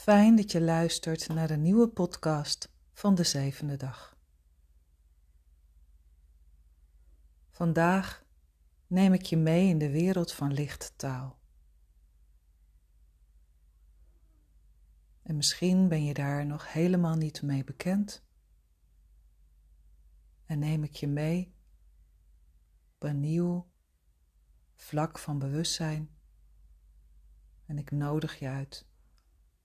Fijn dat je luistert naar een nieuwe podcast van de zevende dag. Vandaag neem ik je mee in de wereld van lichttaal. En misschien ben je daar nog helemaal niet mee bekend. En neem ik je mee op een nieuw vlak van bewustzijn. En ik nodig je uit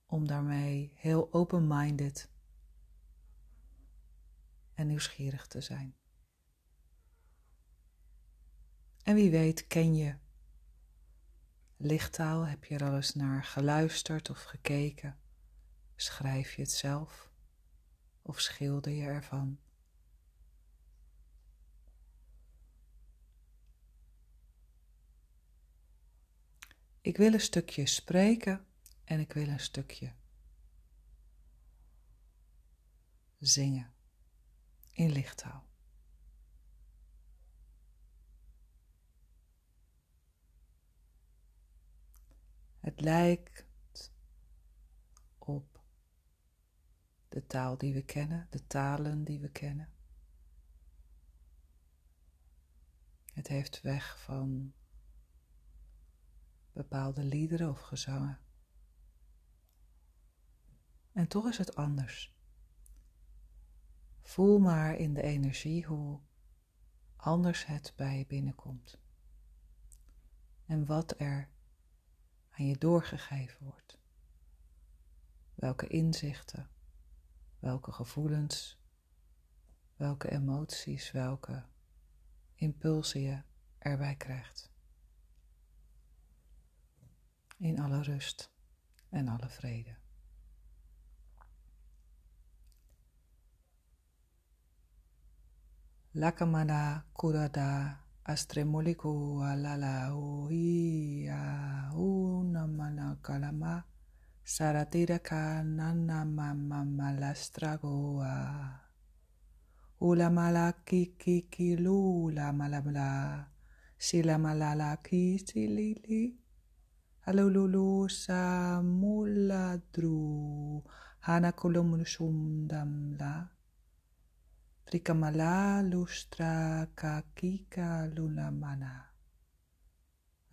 om daarmee heel open-minded en nieuwsgierig te zijn. En wie weet ken je lichttaal, heb je er al eens naar geluisterd of gekeken? Schrijf je het zelf of schilder je ervan? Ik wil een stukje spreken en ik wil een stukje zingen in lichttaal. Het lijkt op de taal die we kennen, de talen die we kennen. Het heeft weg van bepaalde liederen of gezangen. En toch is het anders. Voel maar in de energie hoe anders het bij je binnenkomt. En wat er aan je doorgegeven wordt. Welke inzichten, welke gevoelens, welke emoties, welke impulsen je erbij krijgt. In alle rust en alle vrede. Lakamana kurada astremuliku alala uia unamana kalama. Saratiraka nanamamamalastragoa ulamala kikikilu lamalabla silamalala kisilili alululu samuladru hanakulumsundamla Trikamala lustra kakika lulamana.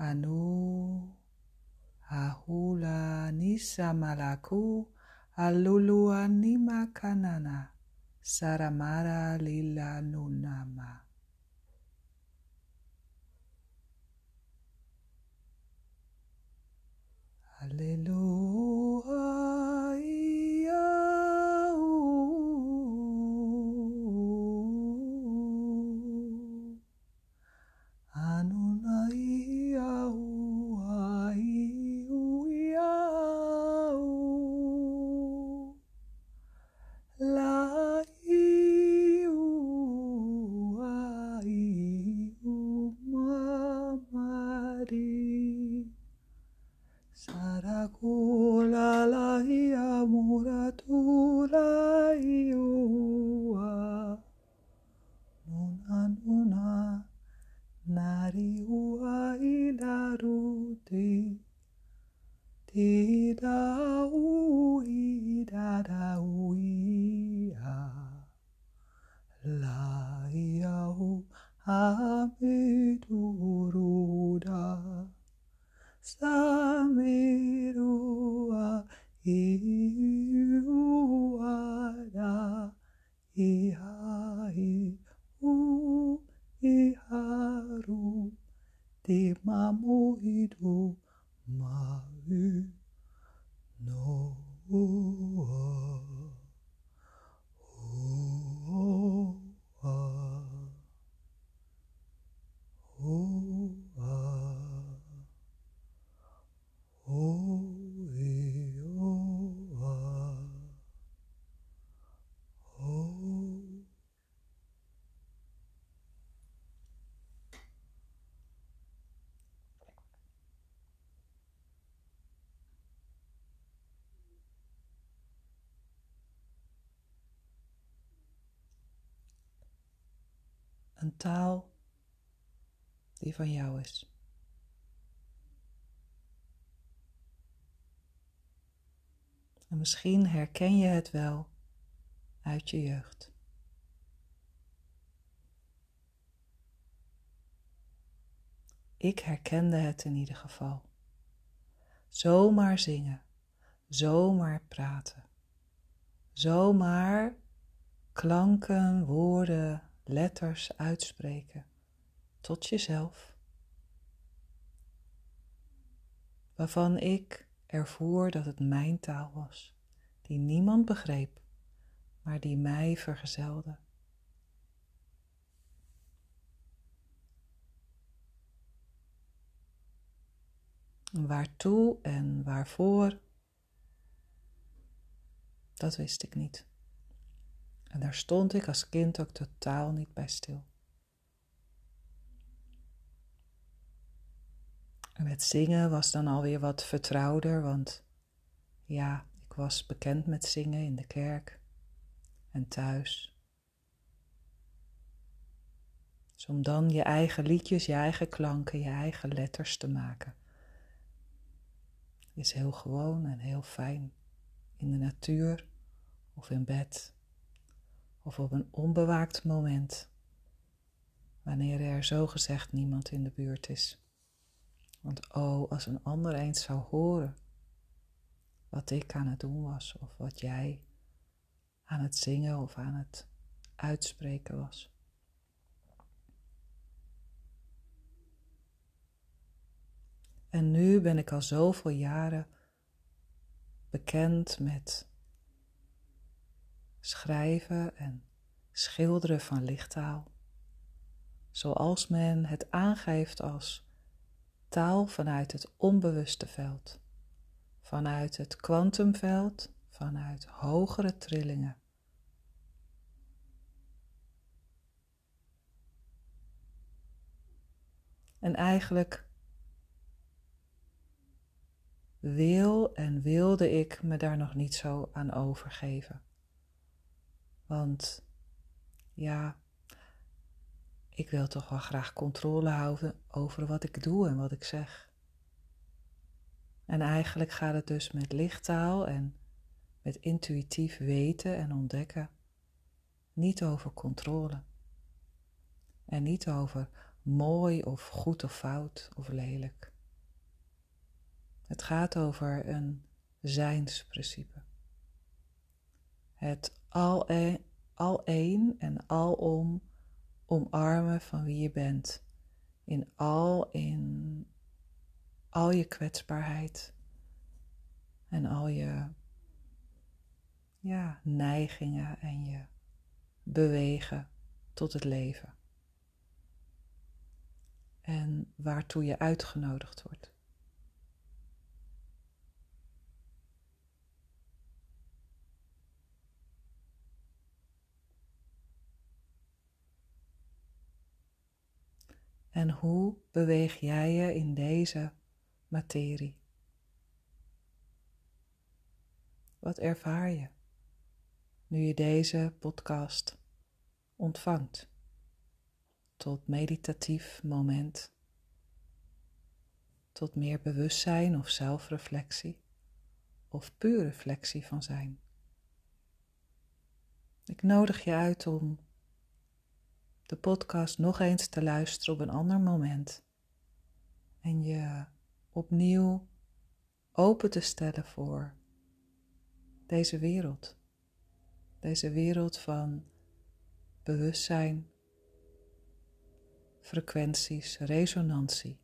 Anu ahula nisa malaku alulu anima kanana. Saramara lila nunama. Hallelujah. Ti da ui da da i een taal die van jou is. En misschien herken je het wel uit je jeugd. Ik herkende het in ieder geval. Zomaar zingen, zomaar praten, zomaar klanken, woorden, letters uitspreken tot jezelf, waarvan ik ervoer dat het mijn taal was, die niemand begreep, maar die mij vergezelde. Waartoe en waarvoor, dat wist ik niet. En daar stond ik als kind ook totaal niet bij stil. En het zingen was dan alweer wat vertrouwder, want ja, ik was bekend met zingen in de kerk en thuis. Dus om dan je eigen liedjes, je eigen klanken, je eigen letters te maken, is heel gewoon en heel fijn in de natuur of in bed of op een onbewaakt moment, wanneer er zogezegd niemand in de buurt is. Want oh, als een ander eens zou horen wat ik aan het doen was, of wat jij aan het zingen of aan het uitspreken was. En nu ben ik al zoveel jaren bekend met schrijven en schilderen van lichttaal, zoals men het aangeeft als taal vanuit het onbewuste veld, vanuit het kwantumveld, vanuit hogere trillingen. En eigenlijk wil en wilde ik me daar nog niet zo aan overgeven. Want ja, ik wil toch wel graag controle houden over wat ik doe en wat ik zeg. En eigenlijk gaat het dus met lichttaal en met intuïtief weten en ontdekken niet over controle. En niet over mooi of goed of fout of lelijk. Het gaat over een zijnsprincipe. Het al, e, al een en alom omarmen van wie je bent. In al, in al je kwetsbaarheid. En al je ja, neigingen en je bewegen tot het leven. En waartoe je uitgenodigd wordt. En hoe beweeg jij je in deze materie? Wat ervaar je nu je deze podcast ontvangt tot meditatief moment, tot meer bewustzijn of zelfreflectie of puur reflectie van zijn? Ik nodig je uit om de podcast nog eens te luisteren op een ander moment. En je opnieuw open te stellen voor deze wereld. Deze wereld van bewustzijn, frequenties, resonantie.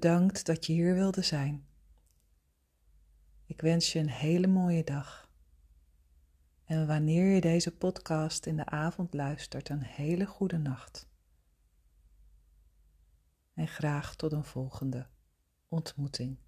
Bedankt dat je hier wilde zijn. Ik wens je een hele mooie dag. En wanneer je deze podcast in de avond luistert, een hele goede nacht. En graag tot een volgende ontmoeting.